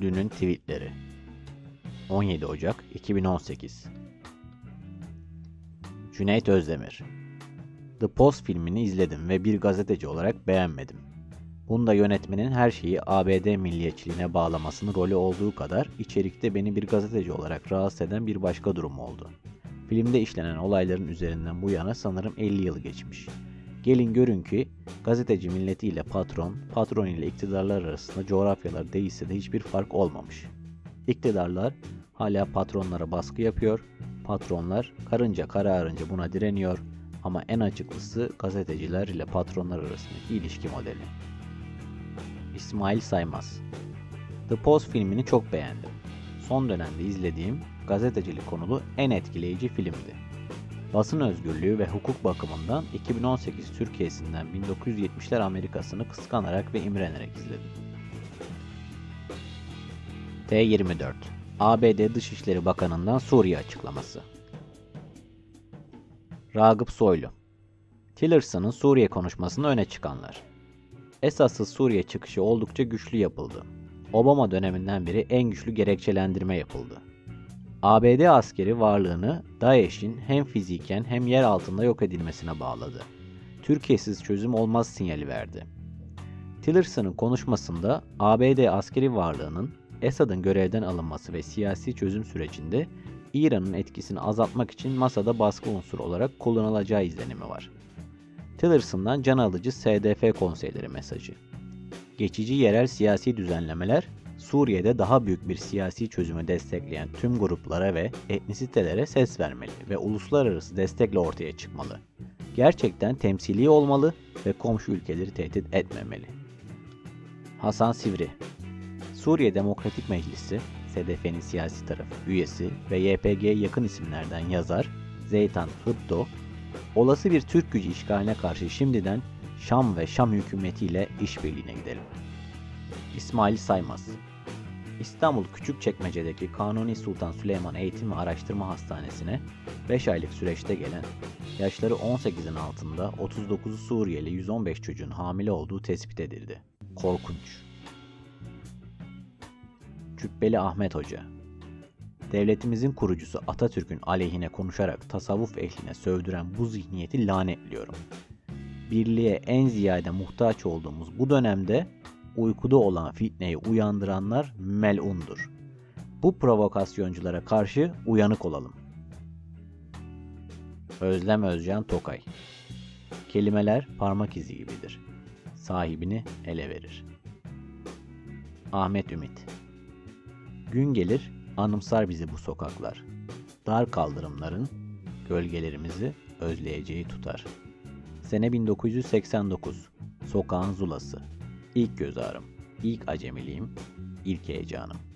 Ünlünün tweetleri 17 Ocak 2018 Cüneyt Özdemir The Post filmini izledim ve bir gazeteci olarak beğenmedim. Bunda yönetmenin her şeyi ABD milliyetçiliğine bağlamasının rolü olduğu kadar içerikte beni bir gazeteci olarak rahatsız eden bir başka durum oldu. Filmde işlenen olayların üzerinden bu yana sanırım 50 yıl geçmiş. Gelin görün ki gazeteci milletiyle patron, patron ile iktidarlar arasında coğrafyalar değişse de hiçbir fark olmamış. İktidarlar hala patronlara baskı yapıyor, patronlar karınca kararınca buna direniyor ama en açıklısı gazeteciler ile patronlar arasındaki ilişki modeli. İsmail Saymaz The Post filmini çok beğendim. Son dönemde izlediğim gazetecilik konulu en etkileyici filmdi. Basın özgürlüğü ve hukuk bakımından 2018 Türkiye'sinden 1970'ler Amerika'sını kıskanarak ve imrenerek izledim. T24 ABD Dışişleri Bakanı'ndan Suriye açıklaması Ragıp Soylu Tillerson'ın Suriye konuşmasını öne çıkanlar Esasız Suriye çıkışı oldukça güçlü yapıldı. Obama döneminden beri en güçlü gerekçelendirme yapıldı. ABD askeri varlığını DAEŞ'in hem fiziken hem yer altında yok edilmesine bağladı. Türkiye'siz çözüm olmaz sinyali verdi. Tillerson'ın konuşmasında ABD askeri varlığının Esad'ın görevden alınması ve siyasi çözüm sürecinde İran'ın etkisini azaltmak için masada baskı unsuru olarak kullanılacağı izlenimi var. Tillerson'dan can alıcı SDF konseyleri mesajı. Geçici yerel siyasi düzenlemeler Suriye'de daha büyük bir siyasi çözümü destekleyen tüm gruplara ve etnisitelere ses vermeli ve uluslararası destekle ortaya çıkmalı. Gerçekten temsili olmalı ve komşu ülkeleri tehdit etmemeli. Hasan Sivri Suriye Demokratik Meclisi, SDF'nin siyasi tarafı üyesi ve YPG'ye yakın isimlerden yazar Zeytan Hıddo, olası bir Türk gücü işgaline karşı şimdiden Şam ve Şam hükümetiyle işbirliğine gidelim. İsmail Saymaz İstanbul Küçükçekmece'deki Kanuni Sultan Süleyman Eğitim ve Araştırma Hastanesi'ne 5 aylık süreçte gelen, yaşları 18'in altında 39 Suriyeli 115 çocuğun hamile olduğu tespit edildi. Korkunç. Cübbeli Ahmet Hoca Devletimizin kurucusu Atatürk'ün aleyhine konuşarak tasavvuf ehline sövdüren bu zihniyeti lanetliyorum. Birliğe en ziyade muhtaç olduğumuz bu dönemde uykuda olan fitneyi uyandıranlar melundur. Bu provokasyonculara karşı uyanık olalım. Özlem Özcan Tokay Kelimeler parmak izi gibidir. Sahibini ele verir. Ahmet Ümit Gün gelir anımsar bizi bu sokaklar. Dar kaldırımların gölgelerimizi özleyeceği tutar. Sene 1989 Sokağın Zulası İlk göz ağrım, ilk acemiliğim, ilk heyecanım.